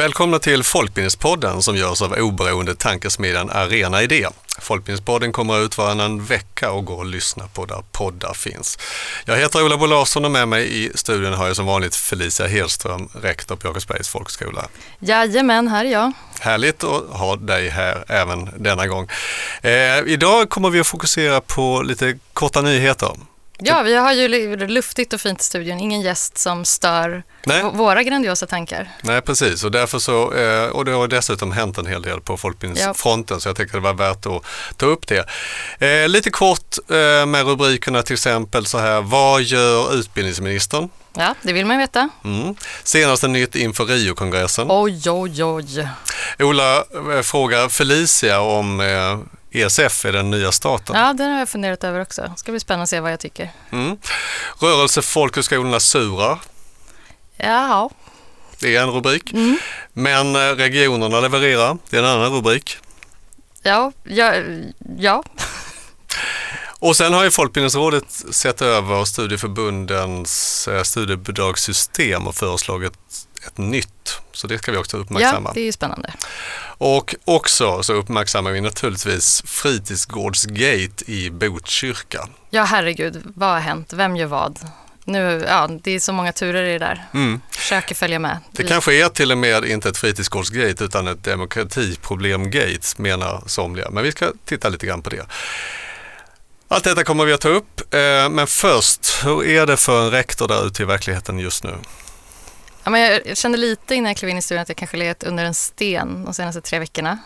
Välkomna till Folkbildningspodden som görs av oberoende tankesmedjan Arena Idé. Folkbildningspodden kommer ut varannan vecka och går att lyssna på där poddar finns. Jag heter Ola Bo Larsson och med mig i studion har jag som vanligt Felicia Hedström, rektor på Jakobsbergs folkhögskola. Jajamän, här är jag. Härligt att ha dig här även denna gång. Eh, idag kommer vi att fokusera på lite korta nyheter. Ja, vi har ju luftigt och fint i studion. Ingen gäst som stör Nej. våra grandiosa tankar. Nej, precis. Och, därför så, eh, och det har dessutom hänt en hel del på folkbildningsfronten ja. så jag tycker det var värt att ta upp det. Eh, lite kort eh, med rubrikerna till exempel så här. Vad gör utbildningsministern? Ja, det vill man veta. Mm. Senaste nytt inför Rio-kongressen. Oj, oj, oj. Ola frågar Felicia om ESF är den nya staten. Ja, den har jag funderat över också. Det ska bli spännande att se vad jag tycker. Mm. Rörelse Folkhögskolorna surar. Jaha. Det är en rubrik. Mm. Men eh, regionerna levererar. Det är en annan rubrik. Ja, ja, ja. Och sen har ju Folkbildningsrådet sett över studieförbundens eh, studiebidragssystem och föreslagit ett nytt. Så det ska vi också uppmärksamma. Ja, det är ju spännande. Och också så uppmärksammar vi naturligtvis fritidsgårdsgate i Botkyrka. Ja, herregud, vad har hänt? Vem gör vad? Nu, ja, det är så många turer i det där. Mm. Försöker följa med. Det kanske är till och med inte ett fritidsgårdsgate utan ett demokratiproblem-gate menar somliga. Men vi ska titta lite grann på det. Allt detta kommer vi att ta upp, eh, men först, hur är det för en rektor där ute i verkligheten just nu? Ja, men jag kände lite innan jag klev in i studion att jag kanske legat under en sten de senaste tre veckorna.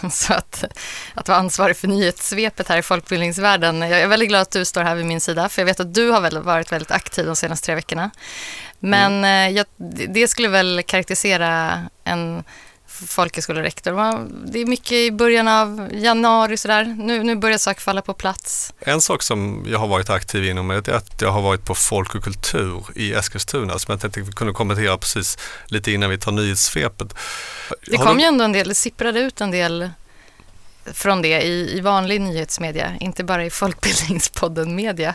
Så att, att vara ansvarig för nyhetssvepet här i folkbildningsvärlden. Jag är väldigt glad att du står här vid min sida, för jag vet att du har varit väldigt aktiv de senaste tre veckorna. Men mm. jag, det skulle väl karaktärisera en folkhögskolerektor. Det är mycket i början av januari sådär. Nu, nu börjar saker falla på plats. En sak som jag har varit aktiv inom är att jag har varit på Folk och kultur i Eskilstuna som jag tänkte vi kunde kommentera precis lite innan vi tar nyhetssvepet. Det kom du... ju ändå en del, det sipprade ut en del från det i, i vanlig nyhetsmedia, inte bara i Folkbildningspodden media.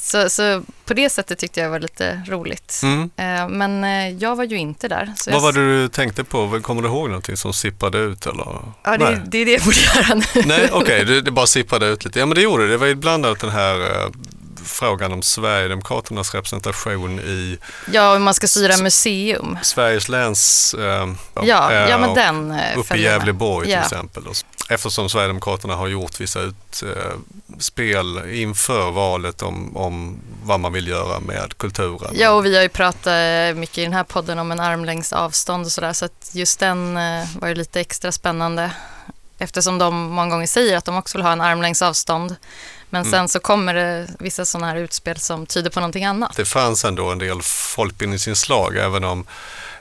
Så, så på det sättet tyckte jag var lite roligt. Mm. Eh, men eh, jag var ju inte där. Vad jag... var det du tänkte på? Kommer du ihåg någonting som sippade ut? Eller? Ja, det, det är det jag borde göra nu. Nej, okej, okay, det, det, bara sippade ut lite. Ja, men det gjorde det. Det var ju bland den här eh, frågan om Sverigedemokraternas representation i... Ja, om man ska styra museum. Sveriges läns... Eh, ja, ja, men den Uppe i Gävleborg till ja. exempel. Eftersom Sverigedemokraterna har gjort vissa utspel inför valet om, om vad man vill göra med kulturen. Ja, och vi har ju pratat mycket i den här podden om en armlängds avstånd och sådär, så att just den var ju lite extra spännande eftersom de många gånger säger att de också vill ha en armlängds avstånd. Men mm. sen så kommer det vissa sådana här utspel som tyder på någonting annat. Det fanns ändå en del folkbildningsinslag även om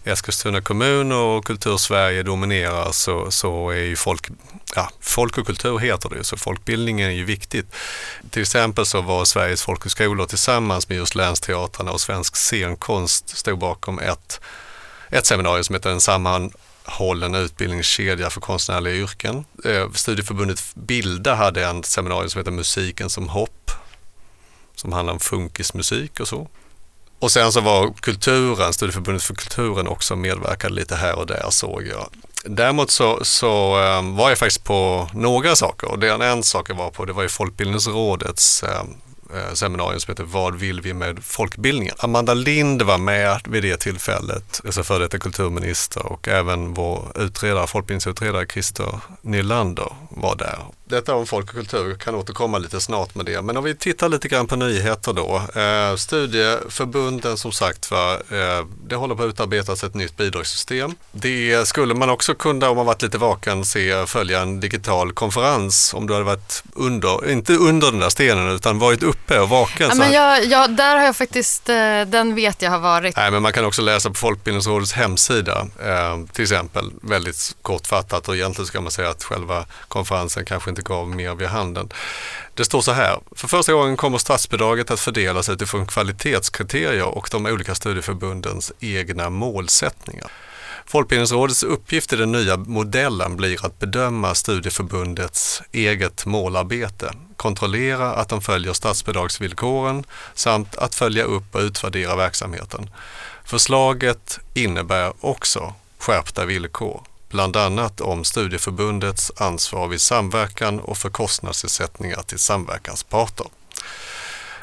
Eskilstuna kommun och Kultursverige dominerar så, så är ju folk, ja, folk och kultur heter det så folkbildningen är ju viktigt. Till exempel så var Sveriges folkhögskolor tillsammans med just länsteatrarna och svensk scenkonst stod bakom ett, ett seminarium som heter En samman hållen utbildningskedja för konstnärliga yrken. Eh, Studieförbundet Bilda hade en seminarium som heter Musiken som hopp som handlar om funkismusik och så. Och sen så var kulturen, Studieförbundet för kulturen också medverkade lite här och där såg jag. Däremot så, så eh, var jag faktiskt på några saker och den en sak jag var på det var ju Folkbildningsrådets eh, eh, seminarium som heter Vad vill vi med folkbildningen? Amanda Lind var med vid det tillfället, alltså före detta kulturminister och även vår utredare, folkbildningsutredare Christer Nylander var där. Detta om folk och kultur, kan återkomma lite snart med det. Men om vi tittar lite grann på nyheter då. Eh, studieförbunden som sagt var, eh, det håller på att utarbetas ett nytt bidragssystem. Det skulle man också kunna, om man varit lite vaken, se följa en digital konferens om du hade varit under, inte under den där stenen utan varit uppe och vaken. Ja, men jag, jag, där har jag faktiskt, eh, den vet jag har varit. Nej, men man kan också läsa på Folkbildningsrådets hemsida eh, till exempel, väldigt kortfattat och egentligen ska man säga att själva konferensen kanske inte inte gav mer vid handen. Det står så här, för första gången kommer statsbidraget att fördelas utifrån kvalitetskriterier och de olika studieförbundens egna målsättningar. Folkbildningsrådets uppgift i den nya modellen blir att bedöma studieförbundets eget målarbete, kontrollera att de följer statsbidragsvillkoren samt att följa upp och utvärdera verksamheten. Förslaget innebär också skärpta villkor, bland annat om studieförbundets ansvar vid samverkan och för kostnadsersättningar till samverkansparter.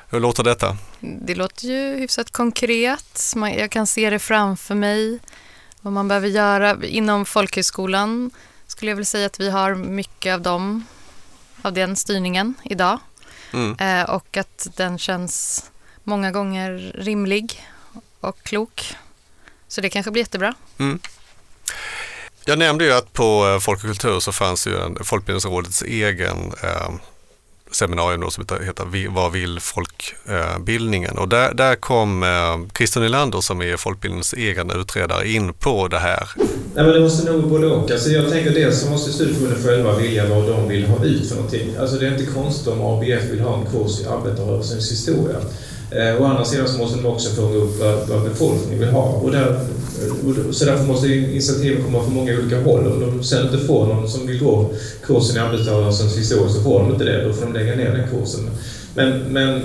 Hur låter detta? Det låter ju hyfsat konkret. Jag kan se det framför mig. Vad man behöver göra inom folkhögskolan skulle jag vilja säga att vi har mycket av, dem, av den styrningen idag. Mm. Eh, och att den känns många gånger rimlig och klok. Så det kanske blir jättebra. Mm. Jag nämnde ju att på eh, Folk och kultur så fanns ju en, Folkbildningsrådets egen eh, seminarium då som heter Vad vill folkbildningen? Eh, och där, där kom eh, Christer Nylander som är folkbildningens egen utredare in på det här. Nej, men det måste nog både och. Alltså jag tänker dels så måste studieförbunden själva vilja vad de vill ha ut för någonting. Alltså det är inte konstigt om ABF vill ha en kurs i arbetarrörelsens historia. Eh, å andra sidan så måste de också fånga upp vad, vad befolkningen vill ha. Och där, och, så därför måste initiativen komma från många olika håll. Om de sen inte får någon som vill gå kursen i arbetarrörelsens historia så får de inte det. Då får de lägga ner den kursen. Men, men eh,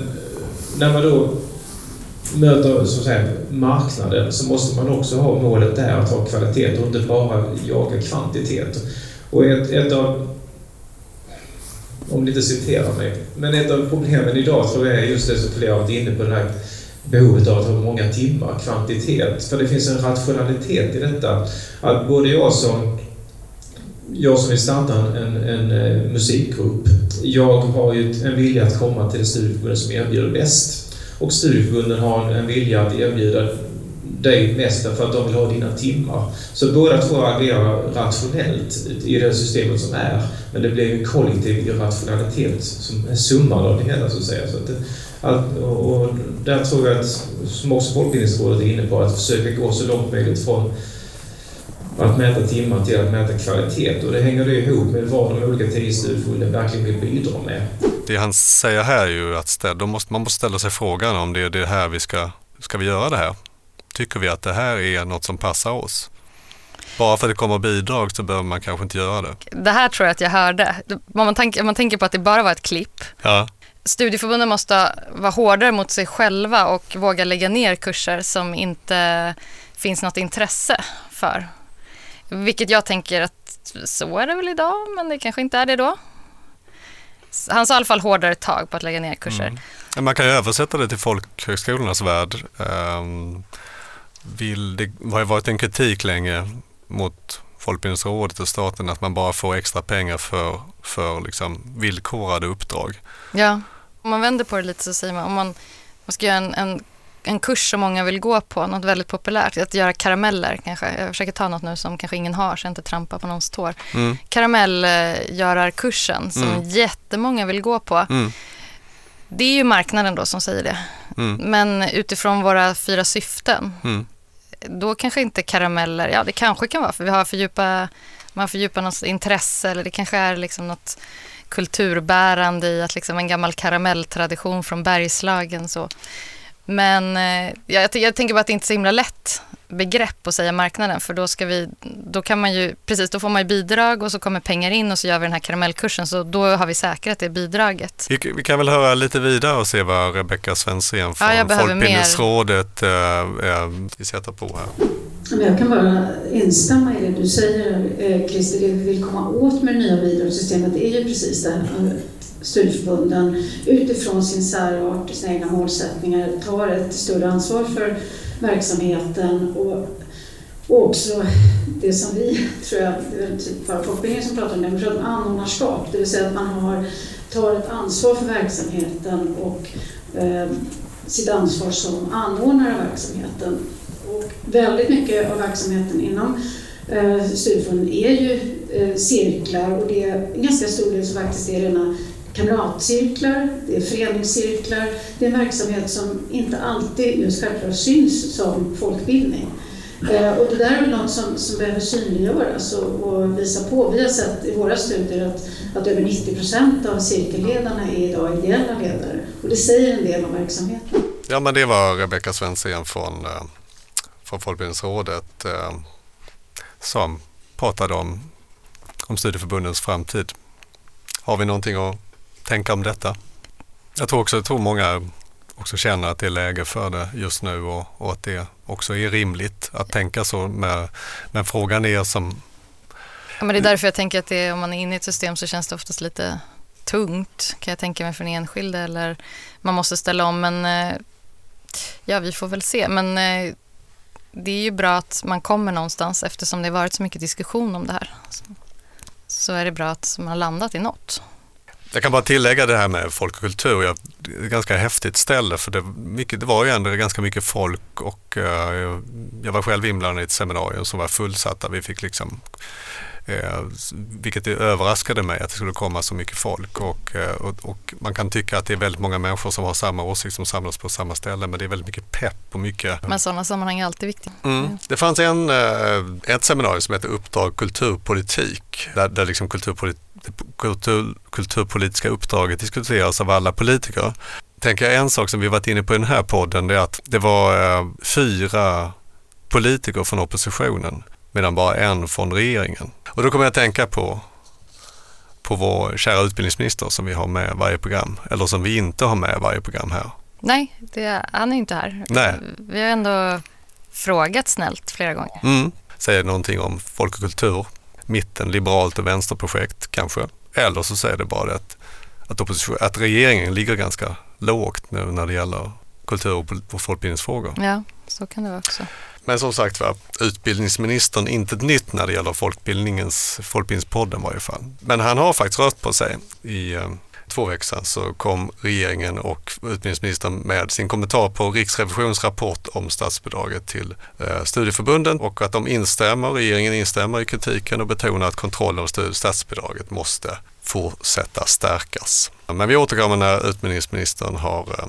när man då möter så att säga, marknaden så måste man också ha målet där att ha kvalitet och inte bara jaga kvantitet. Och ett, ett av om ni inte citerar mig. Men ett av problemen idag tror jag är just det som flera har varit inne på, det här behovet av att ha många timmar, kvantitet. För det finns en rationalitet i detta. Att både jag som jag som vill starta en, en, en eh, musikgrupp, jag har ju en vilja att komma till det studieförbund som erbjuder bäst. Och studieförbunden har en vilja att erbjuda dig mest för att de vill ha dina timmar. Så båda två agerar rationellt i det systemet som är. Men det blir en kollektiv rationalitet som är summan av det hela så att säga. Så att det, och där tror jag att, som också Folkbildningsrådet är inne på, att försöka gå så långt möjligt från att mäta timmar till att mäta kvalitet. Och det hänger det ihop med vad de olika tidsstudieförbunden verkligen vill bidra med. Det han säger här är ju att måste, man måste ställa sig frågan om det är det här vi ska, ska vi göra det här? Tycker vi att det här är något som passar oss. Bara för att det kommer bidrag så behöver man kanske inte göra det. Det här tror jag att jag hörde. Om man, tänker, om man tänker på att det bara var ett klipp. Ja. Studieförbunden måste vara hårdare mot sig själva och våga lägga ner kurser som inte finns något intresse för. Vilket jag tänker att så är det väl idag, men det kanske inte är det då. Han sa i alla fall hårdare tag på att lägga ner kurser. Mm. Man kan ju översätta det till folkhögskolornas värld. Um, vill, det har ju varit en kritik länge mot Folkbildningsrådet och staten att man bara får extra pengar för, för liksom villkorade uppdrag. Ja, om man vänder på det lite så säger man om man, man ska göra en, en, en kurs som många vill gå på, något väldigt populärt, att göra karameller kanske. Jag försöker ta något nu som kanske ingen har så jag inte trampar på någons tår. Mm. Karamellgörarkursen som mm. jättemånga vill gå på. Mm. Det är ju marknaden då som säger det. Mm. Men utifrån våra fyra syften, mm då kanske inte karameller, ja det kanske kan vara för vi har fördjupa, man fördjupar något intresse eller det kanske är liksom något kulturbärande i att liksom en gammal karamelltradition från Bergslagen så. Men eh, jag, jag tänker bara att det inte är så himla lätt begrepp att säga marknaden för då ska vi, då kan man ju, precis då får man ju bidrag och så kommer pengar in och så gör vi den här karamellkursen så då har vi säkrat det bidraget. Vi, vi kan väl höra lite vidare och se vad Rebecka Svensson från ja, Folkbildningsrådet äh, äh, sätter på här. Jag kan bara instämma i det du säger Christer, det vi vill komma åt med det nya bidragssystemet är ju precis det här studieförbunden utifrån sin särart, sina egna målsättningar tar ett större ansvar för verksamheten och, och också det som vi, tror jag, det är typ bara folkbildningen som pratar om det, men pratar om anordnarskap, det vill säga att man har, tar ett ansvar för verksamheten och eh, sitt ansvar som anordnare av verksamheten. Och väldigt mycket av verksamheten inom eh, studieförbunden är ju eh, cirklar och det är en ganska stor del som faktiskt är rena kamratcirklar, det är föreningscirklar. Det är en verksamhet som inte alltid just självklart syns som folkbildning. Eh, och det där är väl något som, som behöver synliggöras och, och visa på. Vi har sett i våra studier att, att över 90 procent av cirkelledarna är idag ideella ledare och det säger en del om verksamheten. Ja, men det var Rebecka Svensson från, eh, från Folkbildningsrådet eh, som pratade om, om studieförbundens framtid. Har vi någonting att tänka om detta. Jag tror också jag tror många också känner att det är läge för det just nu och, och att det också är rimligt att tänka så. Med, men frågan är som... Ja, men det är därför jag tänker att det, om man är inne i ett system så känns det oftast lite tungt kan jag tänka mig för den enskilde eller man måste ställa om men eh, ja vi får väl se men eh, det är ju bra att man kommer någonstans eftersom det har varit så mycket diskussion om det här. Så är det bra att man har landat i något. Jag kan bara tillägga det här med folk och kultur. Jag, det är ett ganska häftigt ställe för det, mycket, det var ju ändå ganska mycket folk och uh, jag var själv inblandad i ett seminarium som var fullsatt vi fick liksom Eh, vilket överraskade mig att det skulle komma så mycket folk och, eh, och, och, man kan tycka att det är väldigt många människor som har samma åsikt som samlas på samma ställe men det är väldigt mycket pepp och mycket... Men sådana sammanhang är alltid viktiga. Mm. Det fanns en, ett seminarium som heter Uppdrag kulturpolitik där, där liksom kulturpolit, kultur, kulturpolitiska uppdraget diskuteras av alla politiker. Tänker jag en sak som vi varit inne på i den här podden det är att det var eh, fyra politiker från oppositionen medan bara en från regeringen. Och då kommer jag att tänka på, på vår kära utbildningsminister som vi har med varje program, eller som vi inte har med varje program här. Nej, det, han är inte här. Nej. Vi har ändå frågat snällt flera gånger. Mm. Säger någonting om folk och kultur, mitten, liberalt och vänsterprojekt kanske. Eller så säger det bara att, att, att regeringen ligger ganska lågt nu när det gäller kultur och folkbildningsfrågor. Ja, så kan det vara också. Men som sagt var, utbildningsministern inte ett nytt när det gäller folkbildningens, Folkbildningspodden i varje fall. Men han har faktiskt rört på sig. I eh, två veckor sedan så kom regeringen och utbildningsministern med sin kommentar på Riksrevisions rapport om statsbidraget till eh, studieförbunden och att de instämmer, regeringen instämmer i kritiken och betonar att kontrollen av statsbidraget måste fortsätta stärkas. Men vi återkommer när utbildningsministern har eh,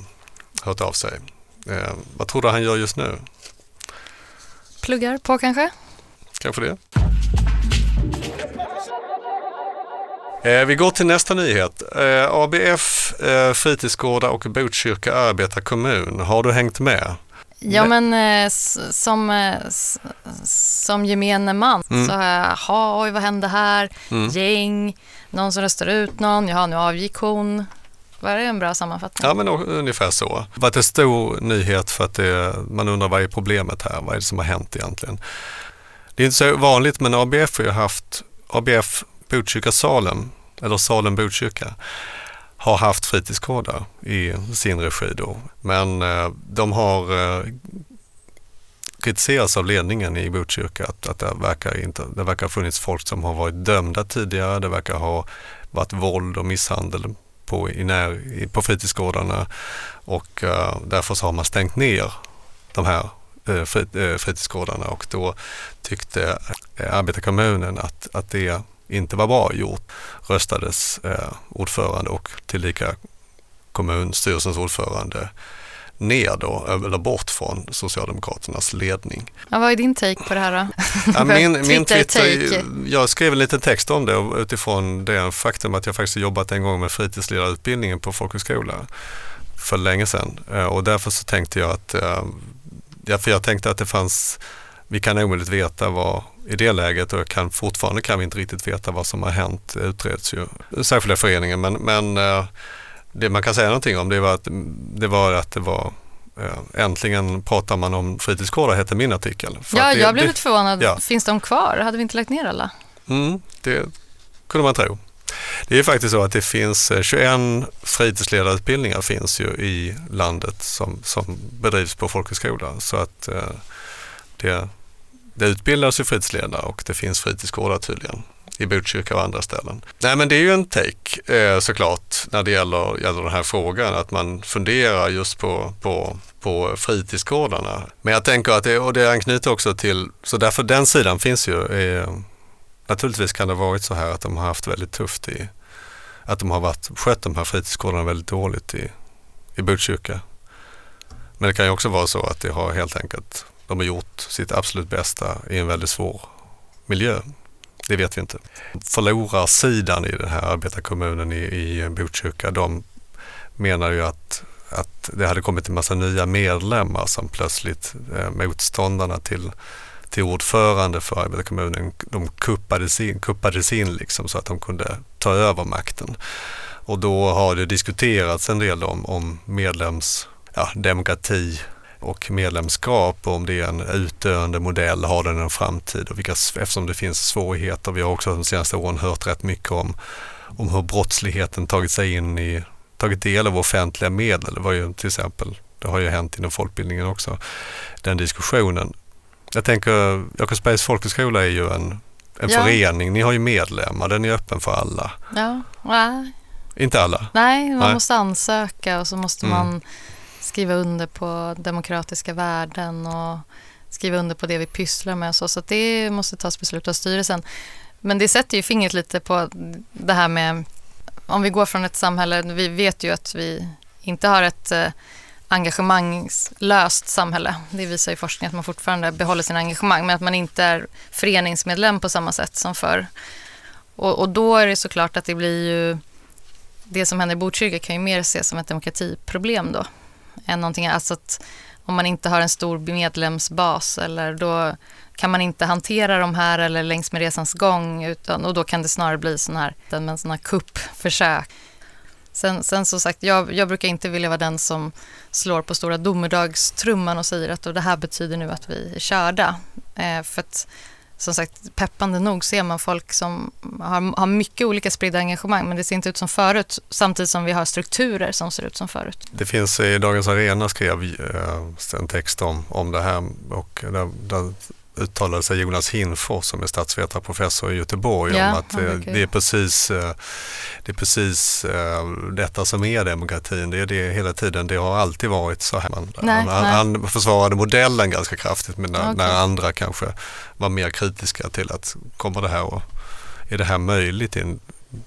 hört av sig. Eh, vad tror du han gör just nu? Pluggar på kanske? Kanske det. Vi går till nästa nyhet. Eh, ABF, eh, fritidsgårdar och Botkyrka arbetarkommun. Har du hängt med? Ja, men eh, som, eh, som gemene man mm. så har jag, jaha, oj vad hände här? Mm. Gäng, någon som röstar ut någon, jaha nu avgick hon. Var det en bra sammanfattning? Ja, men ungefär så. Det varit en stor nyhet för att det, man undrar vad är problemet här? Vad är det som har hänt egentligen? Det är inte så vanligt, men ABF har ju haft, ABF Botkyrka Salem, eller Salem Botkyrka, har haft fritidsgårdar i sin regi då. Men eh, de har eh, kritiserats av ledningen i Botkyrka att, att det, verkar inte, det verkar ha funnits folk som har varit dömda tidigare. Det verkar ha varit våld och misshandel på, i när, på fritidsgårdarna och eh, därför så har man stängt ner de här uh, fritidsgårdarna och då tyckte eh, arbetarkommunen att, att det inte var bra gjort. Röstades uh, ordförande och tillika kommunstyrelsens ordförande ner då, eller bort från Socialdemokraternas ledning. Ja, vad är din take på det här då? Ja, min, min Twitter, jag skrev en liten text om det utifrån det faktum att jag faktiskt jobbat en gång med fritidsledarutbildningen på folkhögskola för länge sedan eh, och därför så tänkte jag att, eh, ja, för jag tänkte att det fanns, vi kan omöjligt veta vad i det läget och kan, fortfarande kan vi inte riktigt veta vad som har hänt, det utreds ju, särskilda föreningen men, men eh, det man kan säga någonting om det var att det var, att det var eh, Äntligen pratar man om fritidsgårdar hette min artikel. För ja, det, jag blev lite förvånad. Ja. Finns de kvar? Hade vi inte lagt ner alla? Mm, det kunde man tro. Det är faktiskt så att det finns 21 eh, fritidsledarutbildningar finns ju i landet som, som bedrivs på folkhögskola. Så att det, det utbildas ju fritidsledare och det finns fritidsgårdar tydligen i Botkyrka och andra ställen. Nej men det är ju en take eh, såklart när det gäller, gäller den här frågan, att man funderar just på, på, på fritidsgårdarna. Men jag tänker att det, och det anknyter också till, så därför den sidan finns ju. Eh, naturligtvis kan det ha varit så här att de har haft väldigt tufft i, att de har varit, skött de här fritidsgårdarna väldigt dåligt i, i Botkyrka. Men det kan ju också vara så att det har helt enkelt, de har gjort sitt absolut bästa i en väldigt svår miljö. Det vet vi inte. Förlorarsidan i den här arbetarkommunen i, i Botkyrka, de menar ju att, att det hade kommit en massa nya medlemmar som plötsligt eh, motståndarna till, till ordförande för arbetarkommunen, de kuppades in, kuppades in liksom så att de kunde ta över makten. Och då har det diskuterats en del om, om medlems, ja, demokrati, och medlemskap och om det är en utdöende modell, har den en framtid och vilka, eftersom det finns svårigheter. Vi har också de senaste åren hört rätt mycket om, om hur brottsligheten tagit sig in i, tagit del av offentliga medel. Det var ju till exempel, det har ju hänt inom folkbildningen också, den diskussionen. Jag tänker, Jakobsbergs folkhögskola är ju en, en ja. förening, ni har ju medlemmar, den är öppen för alla. Ja, nej. Inte alla? Nej, man nej. måste ansöka och så måste mm. man skriva under på demokratiska värden och skriva under på det vi pysslar med. Så, så det måste tas beslut av styrelsen. Men det sätter ju fingret lite på det här med om vi går från ett samhälle, vi vet ju att vi inte har ett eh, engagemangslöst samhälle. Det visar ju forskning att man fortfarande behåller sin engagemang men att man inte är föreningsmedlem på samma sätt som förr. Och, och då är det såklart att det blir ju det som händer i Botkyrka kan ju mer ses som ett demokratiproblem då än någonting Alltså att om man inte har en stor medlemsbas eller då kan man inte hantera de här eller längs med resans gång utan, och då kan det snarare bli sådana här, här kuppförsök. Sen, sen som sagt, jag, jag brukar inte vilja vara den som slår på stora domedagstrumman och säger att det här betyder nu att vi är körda. Eh, för att som sagt, peppande nog ser man folk som har, har mycket olika spridda engagemang men det ser inte ut som förut samtidigt som vi har strukturer som ser ut som förut. Det finns i Dagens Arena skrev eh, en text om, om det här och där, där uttalade sig Jonas Hinfors som är statsvetarprofessor i Göteborg ja, om att oh det är precis, eh, det är precis eh, detta som är demokratin. Det är det hela tiden. Det har alltid varit så här. Nej, han, nej. han försvarade modellen ganska kraftigt men när, okay. när, andra kanske var mer kritiska till att kommer det här och är det här möjligt i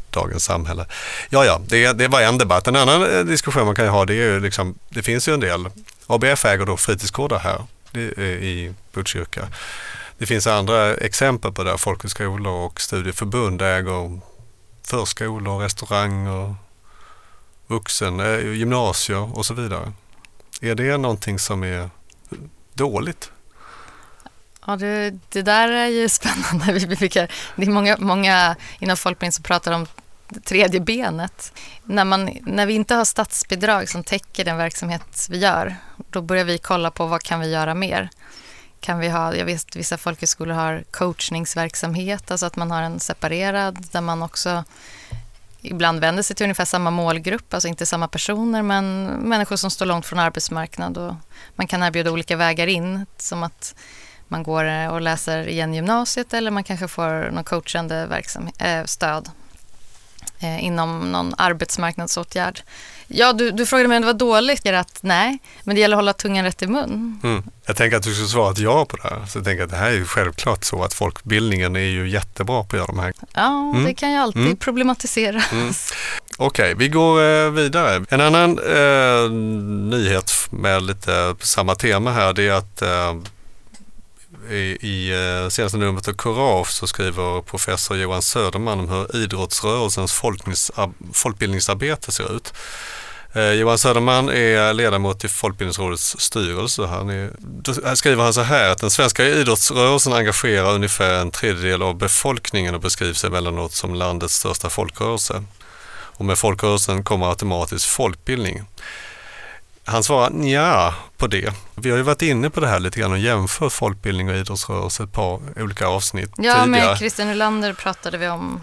dagens samhälle? Ja, ja, det, det var en debatt. En annan diskussion man kan ha det är ju liksom, det finns ju en del ABF äger då fritidsgårdar här Eh, i Botkyrka. Det finns andra exempel på det. Folkhögskolor och studieförbund äger förskolor, restauranger, vuxen, eh, gymnasier och så vidare. Är det någonting som är dåligt? Ja, det, det där är ju spännande. Vi brukar, det är många, många inom folkbildning som pratar om det tredje benet. När, man, när vi inte har statsbidrag som täcker den verksamhet vi gör, då börjar vi kolla på vad kan vi göra mer. Kan vi ha, jag vet att vissa folkhögskolor har coachningsverksamhet, alltså att man har en separerad där man också ibland vänder sig till ungefär samma målgrupp, alltså inte samma personer men människor som står långt från arbetsmarknad och man kan erbjuda olika vägar in som att man går och läser igen gymnasiet eller man kanske får någon coachande verksamhet, eh, stöd eh, inom någon arbetsmarknadsåtgärd. Ja, du, du frågade mig om det var dåligt. Att, nej, men det gäller att hålla tungan rätt i mun. Mm. Jag tänker att du skulle svara ett ja på det här. Så jag tänker att det här är ju självklart så att folkbildningen är ju jättebra på att göra de här. Ja, mm. det kan ju alltid mm. problematiseras. Mm. Okej, okay, vi går eh, vidare. En annan eh, nyhet med lite samma tema här det är att eh, i, i eh, senaste numret av Courage så skriver professor Johan Söderman om hur idrottsrörelsens folkbildningsarbete ser ut. Eh, Johan Söderman är ledamot i Folkbildningsrådets styrelse. Han är, då skriver han så här att den svenska idrottsrörelsen engagerar ungefär en tredjedel av befolkningen och beskrivs emellanåt som landets största folkrörelse. Och med folkrörelsen kommer automatiskt folkbildning. Han svarar ja på det. Vi har ju varit inne på det här lite grann och jämfört folkbildning och idrottsrörelse ett par olika avsnitt ja, tidigare. med Christian Nylander pratade vi om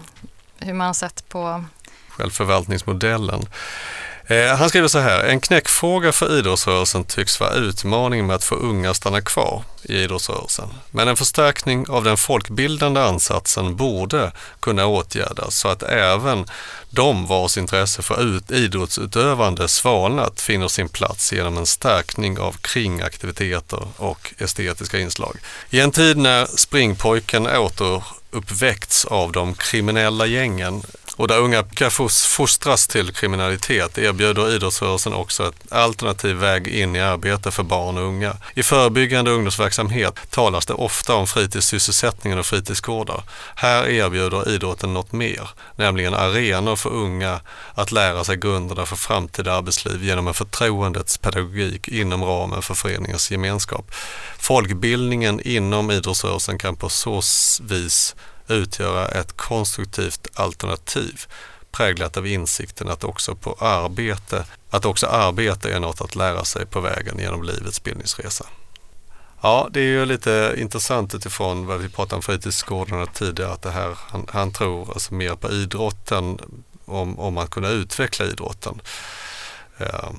hur man har sett på självförvaltningsmodellen. Eh, han skriver så här, en knäckfråga för idrottsrörelsen tycks vara utmaningen med att få unga att stanna kvar i idrottsrörelsen. Men en förstärkning av den folkbildande ansatsen borde kunna åtgärdas så att även de vars intresse för idrottsutövande svalnat finner sin plats genom en stärkning av kringaktiviteter och estetiska inslag. I en tid när springpojken återuppväckts av de kriminella gängen och där unga kan fostras till kriminalitet erbjuder idrottsrörelsen också ett alternativ väg in i arbete för barn och unga. I förebyggande ungdomsverksamhet talas det ofta om fritidssysselsättningen och fritidsgårdar. Här erbjuder idrotten något mer, nämligen arenor för unga att lära sig grunderna för framtida arbetsliv genom en förtroendets pedagogik inom ramen för föreningens gemenskap. Folkbildningen inom idrottsrörelsen kan på så vis utgöra ett konstruktivt alternativ präglat av insikten att också på arbete att också arbete är något att lära sig på vägen genom livets bildningsresa. Ja, det är ju lite intressant utifrån vad vi pratade om fritidsgårdarna tidigare, att det här, han, han tror alltså mer på idrotten, om, om att kunna utveckla idrotten. Eh,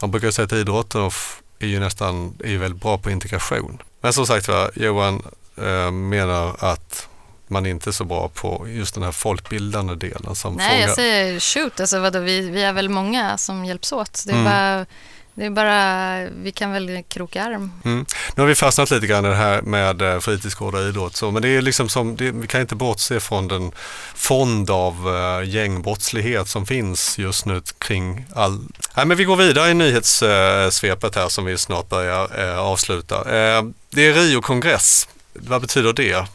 man brukar säga att idrotten är ju nästan är ju väldigt bra på integration. Men som sagt var, Johan eh, menar att man inte är så bra på just den här folkbildande delen. Som Nej, frågar. jag säger shoot. Alltså, vadå, vi, vi är väl många som hjälps åt. Det är, mm. bara, det är bara, vi kan väl kroka arm. Mm. Nu har vi fastnat lite grann i det här med eh, fritidsgårdar och idrott. Så, men det är liksom som, det, vi kan inte bortse från den fond av uh, gängbrottslighet som finns just nu kring all... Nej, men vi går vidare i nyhetssvepet här som vi snart börjar uh, avsluta. Uh, det är Rio-kongress. Vad betyder det?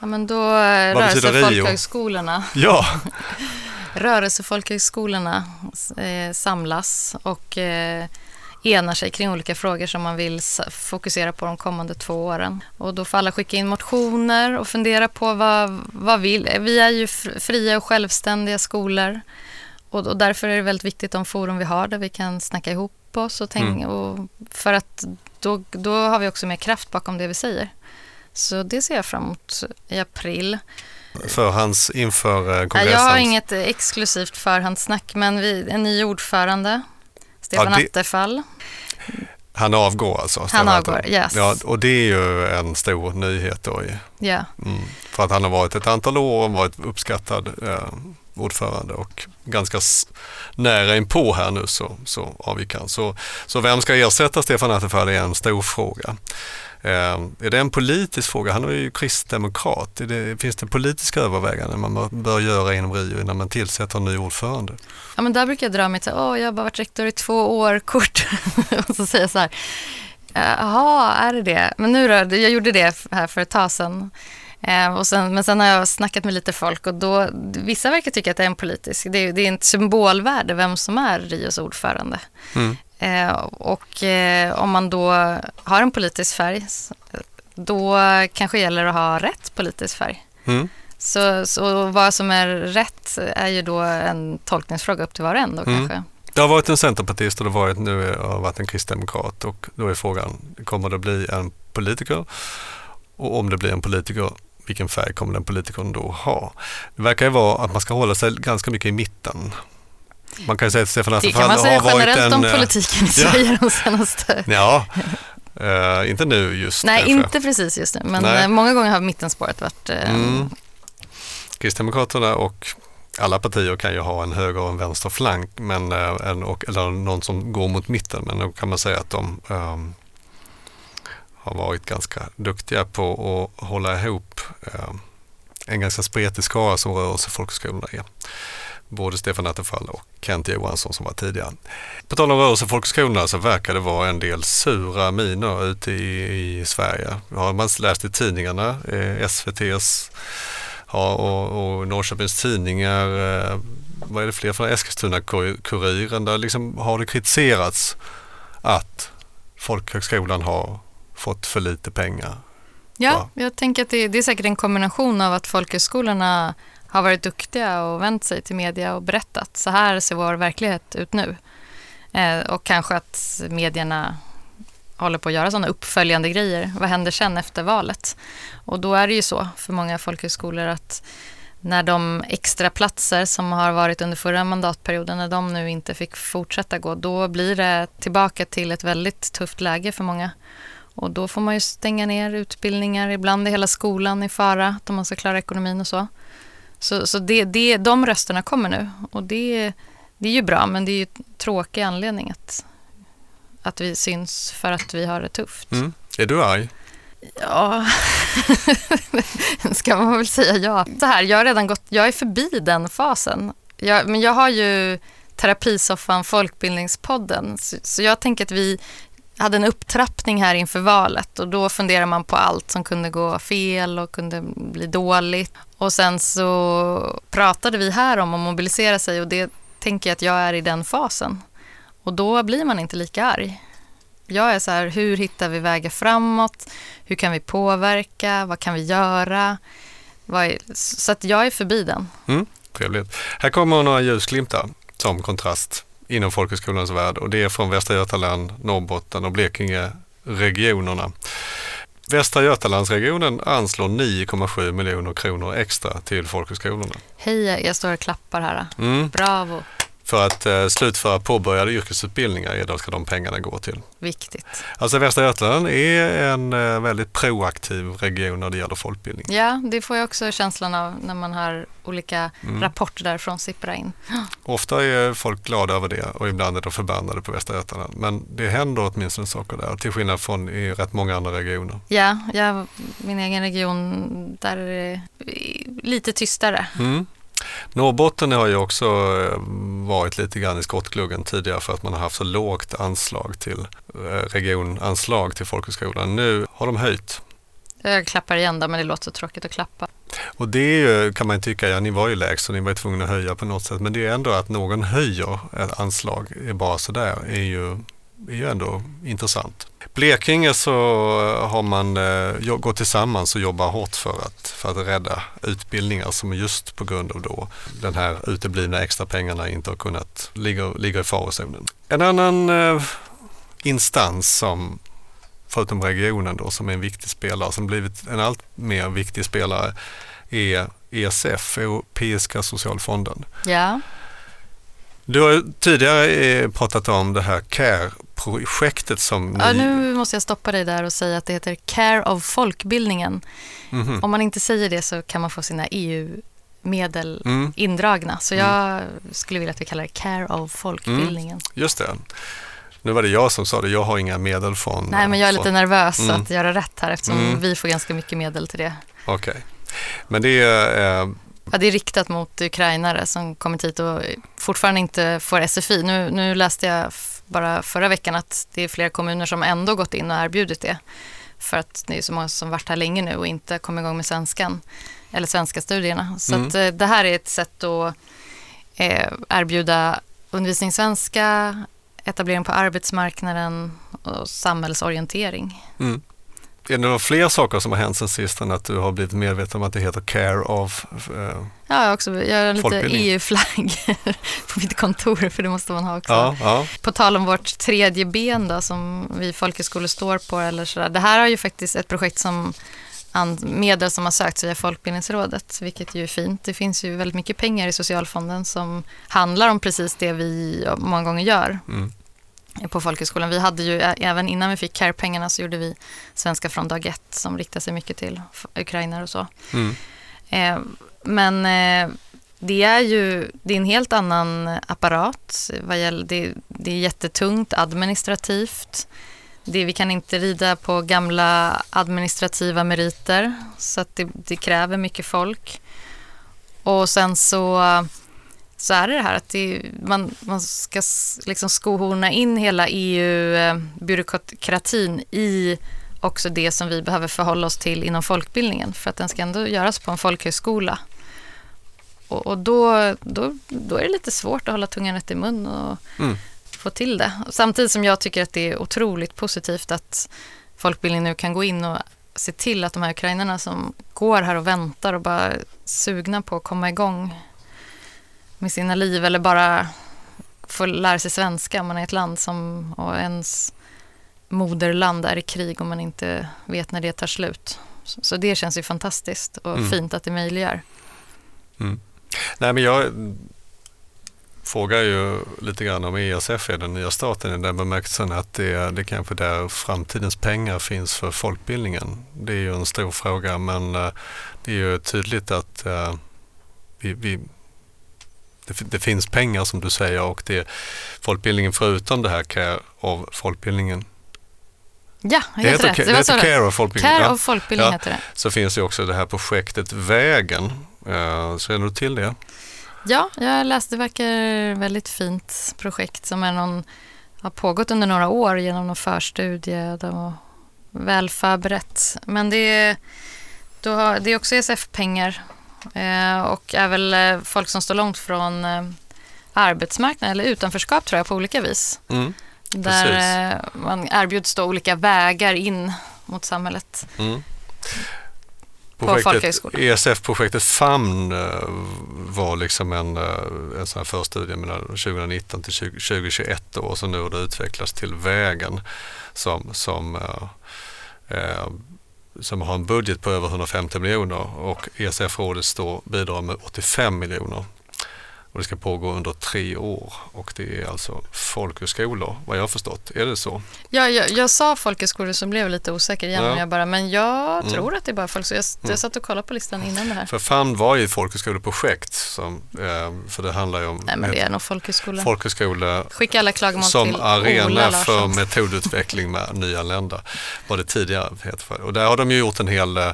Ja, men då rörelsefolkhögskolorna. Ja. rörelsefolkhögskolorna eh, samlas och eh, enar sig kring olika frågor som man vill fokusera på de kommande två åren. Och då får alla skicka in motioner och fundera på vad, vad vill. Vi är ju fria och självständiga skolor och, och därför är det väldigt viktigt de forum vi har där vi kan snacka ihop oss och tänka, mm. och för att då, då har vi också mer kraft bakom det vi säger. Så det ser jag fram emot i april. Förhands inför kongressen? Jag har inget exklusivt förhandssnack, men vi, en ny ordförande, Stefan ja, det, Attefall. Han avgår alltså? Han avgår, yes. Ja, och det är ju en stor nyhet då. Ja. Yeah. Mm, för att han har varit ett antal år och varit uppskattad eh, ordförande och ganska nära inpå här nu så, så avgick han. Så, så vem ska ersätta Stefan Attefall är en stor fråga. Eh, är det en politisk fråga? Han är ju kristdemokrat. Det, finns det politiska överväganden man bör göra inom Rio innan man tillsätter en ny ordförande? Ja, men där brukar jag dra mig till, åh, jag har bara varit rektor i två år, kort. och så säger jag så här, jaha, är det det? Men nu då, jag gjorde det här för ett tag sedan. Eh, sen, men sen har jag snackat med lite folk och då, vissa verkar tycka att det är en politisk, det är, det är ett symbolvärde vem som är Rios ordförande. Mm. Eh, och eh, om man då har en politisk färg, då kanske gäller att ha rätt politisk färg. Mm. Så, så vad som är rätt är ju då en tolkningsfråga upp till var och en då mm. kanske. Det har varit en centerpartist och det har varit, nu har varit en kristdemokrat och då är frågan, kommer det bli en politiker? Och om det blir en politiker, vilken färg kommer den politikern då ha? Det verkar ju vara att man ska hålla sig ganska mycket i mitten. Man kan säga att Stefan Attefall har varit en... Det kan man säga generellt om eh, politiken i Sverige de senaste... Ja, uh, inte nu just Nej, därför. inte precis just nu, men Nej. många gånger har mittenspåret varit... Uh... Mm. Kristdemokraterna och alla partier kan ju ha en höger och en vänsterflank, men, en, och, eller någon som går mot mitten, men då kan man säga att de um, har varit ganska duktiga på att hålla ihop um, en ganska spretig skara som rörelsefolkhögskolorna är både Stefan Attefall och Kent Johansson som var tidigare. På tal om rörelsefolkhögskolorna så verkar det vara en del sura miner ute i, i Sverige. Har man läst i tidningarna, eh, SVTs ja, och, och Norrköpings tidningar, eh, vad är det fler från Eskilstuna-Kuriren, där liksom har det kritiserats att folkhögskolan har fått för lite pengar. Ja, jag tänker att det, det är säkert en kombination av att folkhögskolorna har varit duktiga och vänt sig till media och berättat så här ser vår verklighet ut nu. Eh, och kanske att medierna håller på att göra sådana uppföljande grejer. Vad händer sen efter valet? Och då är det ju så för många folkhögskolor att när de extra platser som har varit under förra mandatperioden, när de nu inte fick fortsätta gå, då blir det tillbaka till ett väldigt tufft läge för många. Och då får man ju stänga ner utbildningar, ibland är hela skolan i fara, att man ska klara ekonomin och så. Så, så det, det, de rösterna kommer nu och det, det är ju bra men det är ju tråkig anledning att, att vi syns för att vi har det tufft. Mm. Är du arg? Ja, ska man väl säga ja. Så här, jag har redan gått, jag är förbi den fasen. Jag, men jag har ju terapisoffan Folkbildningspodden så, så jag tänker att vi hade en upptrappning här inför valet och då funderar man på allt som kunde gå fel och kunde bli dåligt. Och sen så pratade vi här om att mobilisera sig och det tänker jag att jag är i den fasen. Och då blir man inte lika arg. Jag är så här, hur hittar vi vägar framåt? Hur kan vi påverka? Vad kan vi göra? Så att jag är förbi den. Mm, trevligt. Här kommer några ljusglimtar. som kontrast inom folkhögskolans värld och det är från Västra Götaland, Norrbotten och Blekinge regionerna. Västra Götalandsregionen anslår 9,7 miljoner kronor extra till folkhögskolorna. Hej, jag står och klappar här. Mm. Bravo, För att eh, slutföra påbörjade yrkesutbildningar, då ska de pengarna gå till. viktigt. Alltså Västra Götaland är en eh, väldigt proaktiv region när det gäller folkbildning. Ja, det får jag också känslan av när man har olika Mm. rapporter därifrån sippra in. Ofta är folk glada över det och ibland är de förbannade på Västra Götaland. Men det händer åtminstone saker där, till skillnad från i rätt många andra regioner. Ja, jag, min egen region, där är det lite tystare. Mm. Norrbotten har ju också eh, varit lite grann i skottgluggen tidigare för att man har haft så lågt anslag till eh, regionanslag till folkhögskolan. Nu har de höjt. Jag klappar igen då, men det låter så tråkigt att klappa. Och det är ju, kan man tycka, ja ni var ju lägst så ni var ju tvungna att höja på något sätt. Men det är ändå att någon höjer ett anslag är bara sådär är ju, är ju ändå intressant. Blekinge så har man eh, gått tillsammans och jobbar hårt för att, för att rädda utbildningar som just på grund av då den här uteblivna extra pengarna inte har kunnat ligga, ligga i farozonen. En annan eh, instans som förutom regionen då som är en viktig spelare som blivit en allt mer viktig spelare är ESF, Europeiska socialfonden. Ja, Du har tidigare eh, pratat om det här CARE-projektet som ni... ja nu måste jag stoppa dig där och säga att det heter Care of folkbildningen. Mhm. Om man inte säger det så kan man få sina EU-medel Mm, indragna. Så jag skulle vilja att vi kallar det Care of folkbildningen. just det. Nu var det jag som sa det, jag har inga medel från... Nej, men jag är lite från- nervös Mm. att göra rätt här eftersom Mm. vi får ganska mycket medel till det. Okej. Men det är... Eh, Ja, det är riktat mot ukrainare som kommit hit och fortfarande inte får SFI. Nu, nu läste jag bara förra veckan att det är flera kommuner som ändå gått in och erbjudit det. För att det är så många som varit här länge nu och inte kommit igång med svenskan eller svenska studierna. Så Mm. att, eh, det här är ett sätt att eh, erbjuda undervisning i svenska, etablering på arbetsmarknaden och samhällsorientering. mm. Är det några fler saker som har hänt sen sist än att du har blivit medveten om att det heter CARE of... Eh, Ja, jag har också jag har lite. EU-flagg på mitt kontor, för det måste man ha också. ja, ja. På tal om vårt tredje ben då, som vi folkhögskolor står på. Eller sådär. Det här är ju faktiskt ett projekt som medel som har sökts via Folkbildningsrådet, vilket ju är fint. Det finns ju väldigt mycket pengar i Socialfonden som handlar om precis det vi många gånger gör Mm. På folkhögskolan. Vi hade ju, även innan vi fick CARE-pengarna så gjorde vi Svenska från dag ett som riktar sig mycket till ukrainare och så. Mm. Eh, men eh, det är ju det är en helt annan apparat. Vad gäller, det, det är jättetungt administrativt. Det, vi kan inte rida på gamla administrativa meriter så att det, det kräver mycket folk. Och sen så, så är det det här att det, man, man ska liksom skohorna in hela EU-byråkratin i också det som vi behöver förhålla oss till inom folkbildningen för att den ska ändå göras på en folkhögskola. Och, och då, då, då är det lite svårt att hålla tungan rätt i mun och Mm. få till det. Samtidigt som jag tycker att det är otroligt positivt att folkbildningen nu kan gå in och se till att de här ukrainarna som går här och väntar och bara är sugna på att komma igång med sina liv eller bara få lära sig svenska om man är i ett land som och ens moderland är i krig om man inte vet när det tar slut. Så, så det känns ju fantastiskt och Mm. fint att det möjliggör. Nej, men jag frågar ju lite grann om ESF är den nya staten i den bemärkelsen att det, det kanske där framtidens pengar finns för folkbildningen. Det är ju en stor fråga men eh, det är ju tydligt att eh, vi, vi, det, det finns pengar som du säger och det folkbildningen förutom det här care av folkbildningen. Ja, Det helt heter, rätt. det Det heter care of folkbildningen. Care Ja. of folkbildning Ja. heter det. Så finns det också det här projektet Vägen. Eh, Känner du till det? Ja, jag läste, det verkar väldigt fint projekt som är någon, har pågått under några år genom någon förstudie. Det var väl förberett. Men det är, då har, det är också ESF-pengar och är väl eh, folk som står långt från eh, arbetsmarknaden eller utanförskap tror jag på olika vis. Mm. Där eh, man erbjuds då olika vägar in mot samhället. Mm. ESF-projektet ESF Famn eh, var liksom en, eh, en sån här förstudie mellan 2019 till 2021 och så nu har det utvecklats till Vägen som, som, eh, som har en budget på över 150 miljoner och ESF-rådet bidrar med 85 miljoner och det ska pågå under tre år och det är alltså folkhögskolor vad jag har förstått. Är det så? Ja, jag, jag sa folkhögskolor som blev lite osäker igen. Ja. Jag bara, men jag mm. tror att det är bara folkhögskolor. Jag, jag mm. satt och kollade på listan innan det här. För FAM var ju ett folkhögskoleprojekt. Som, eh, för det handlar ju om Nej, men det är nog folkhögskola. folkhögskola Skicka alla klagomål som till arena Ola för metodutveckling med nyanlända. Var det tidigare. Och där har de ju gjort en hel eh,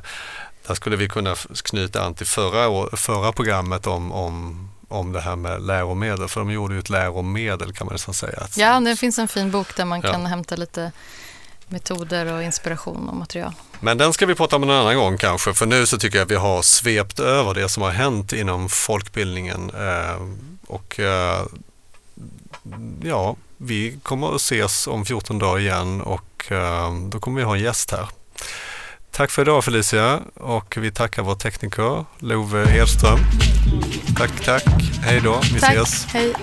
där skulle vi kunna knyta an till förra, förra programmet om, om om det här med läromedel, för de gjorde ju ett läromedel kan man nästan säga. Ja, det finns en fin bok där man ja. kan hämta lite metoder och inspiration och material. Men den ska vi prata om en annan gång kanske, för nu så tycker jag att vi har svept över det som har hänt inom folkbildningen eh, och eh, ja, vi kommer att ses om 14 dagar igen och eh, då kommer vi ha en gäst här. Tack för idag Felicia och vi tackar vår tekniker Love Edström. Tack, tack. Hej då. Vi tack. ses. Hej.